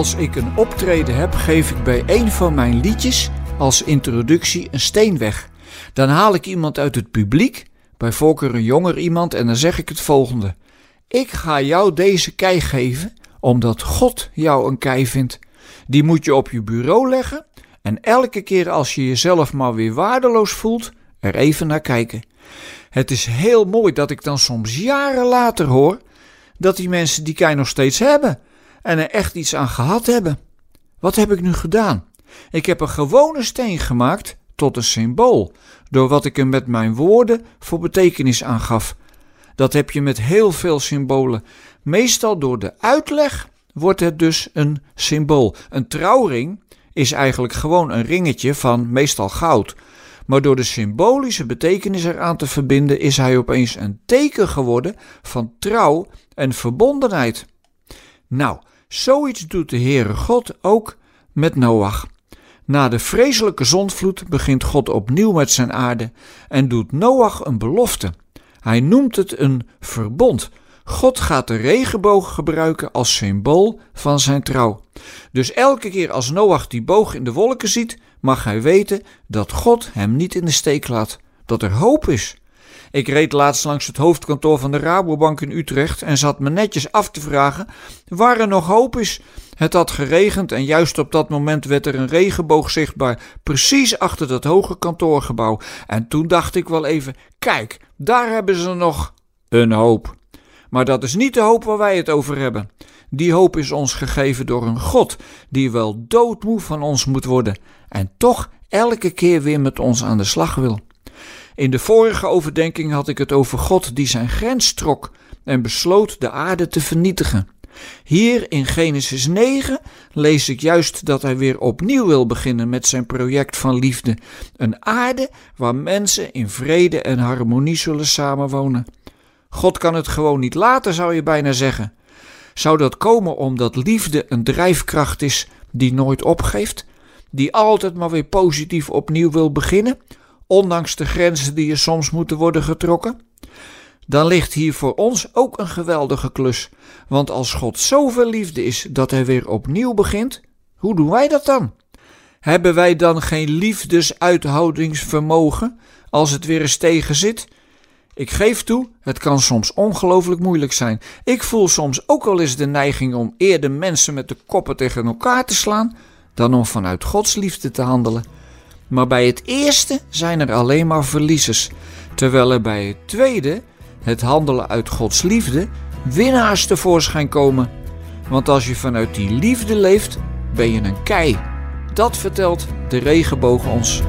Als ik een optreden heb, geef ik bij een van mijn liedjes als introductie een steen weg. Dan haal ik iemand uit het publiek, bij voorkeur een jonger iemand, en dan zeg ik het volgende: Ik ga jou deze kei geven, omdat God jou een kei vindt. Die moet je op je bureau leggen en elke keer als je jezelf maar weer waardeloos voelt, er even naar kijken. Het is heel mooi dat ik dan soms jaren later hoor dat die mensen die kei nog steeds hebben en er echt iets aan gehad hebben. Wat heb ik nu gedaan? Ik heb een gewone steen gemaakt tot een symbool, door wat ik er met mijn woorden voor betekenis aangaf. Dat heb je met heel veel symbolen. Meestal door de uitleg wordt het dus een symbool. Een trouwring is eigenlijk gewoon een ringetje van meestal goud. Maar door de symbolische betekenis eraan te verbinden, is hij opeens een teken geworden van trouw en verbondenheid. Nou, zoiets doet de Heere God ook met Noach. Na de vreselijke zondvloed begint God opnieuw met zijn aarde en doet Noach een belofte. Hij noemt het een verbond. God gaat de regenboog gebruiken als symbool van zijn trouw. Dus elke keer als Noach die boog in de wolken ziet, mag hij weten dat God hem niet in de steek laat, dat er hoop is. Ik reed laatst langs het hoofdkantoor van de Rabobank in Utrecht en zat me netjes af te vragen waar er nog hoop is. Het had geregend en juist op dat moment werd er een regenboog zichtbaar, precies achter dat hoge kantoorgebouw. En toen dacht ik wel even: kijk, daar hebben ze nog een hoop. Maar dat is niet de hoop waar wij het over hebben. Die hoop is ons gegeven door een God die wel doodmoe van ons moet worden en toch elke keer weer met ons aan de slag wil. In de vorige overdenking had ik het over God die zijn grens trok en besloot de aarde te vernietigen. Hier in Genesis 9 lees ik juist dat hij weer opnieuw wil beginnen met zijn project van liefde. Een aarde waar mensen in vrede en harmonie zullen samenwonen. God kan het gewoon niet laten, zou je bijna zeggen. Zou dat komen omdat liefde een drijfkracht is die nooit opgeeft, die altijd maar weer positief opnieuw wil beginnen, ondanks de grenzen die er soms moeten worden getrokken? Dan ligt hier voor ons ook een geweldige klus, want als God zoveel liefde is dat hij weer opnieuw begint, hoe doen wij dat dan? Hebben wij dan geen liefdesuithoudingsvermogen als het weer eens tegen zit? Ik geef toe, het kan soms ongelooflijk moeilijk zijn. Ik voel soms ook wel eens de neiging om eerder mensen met de koppen tegen elkaar te slaan dan om vanuit Gods liefde te handelen. Maar bij het eerste zijn er alleen maar verliezers, terwijl er bij het tweede, het handelen uit Gods liefde, winnaars tevoorschijn komen. Want als je vanuit die liefde leeft, ben je een kei. Dat vertelt de regenboog ons.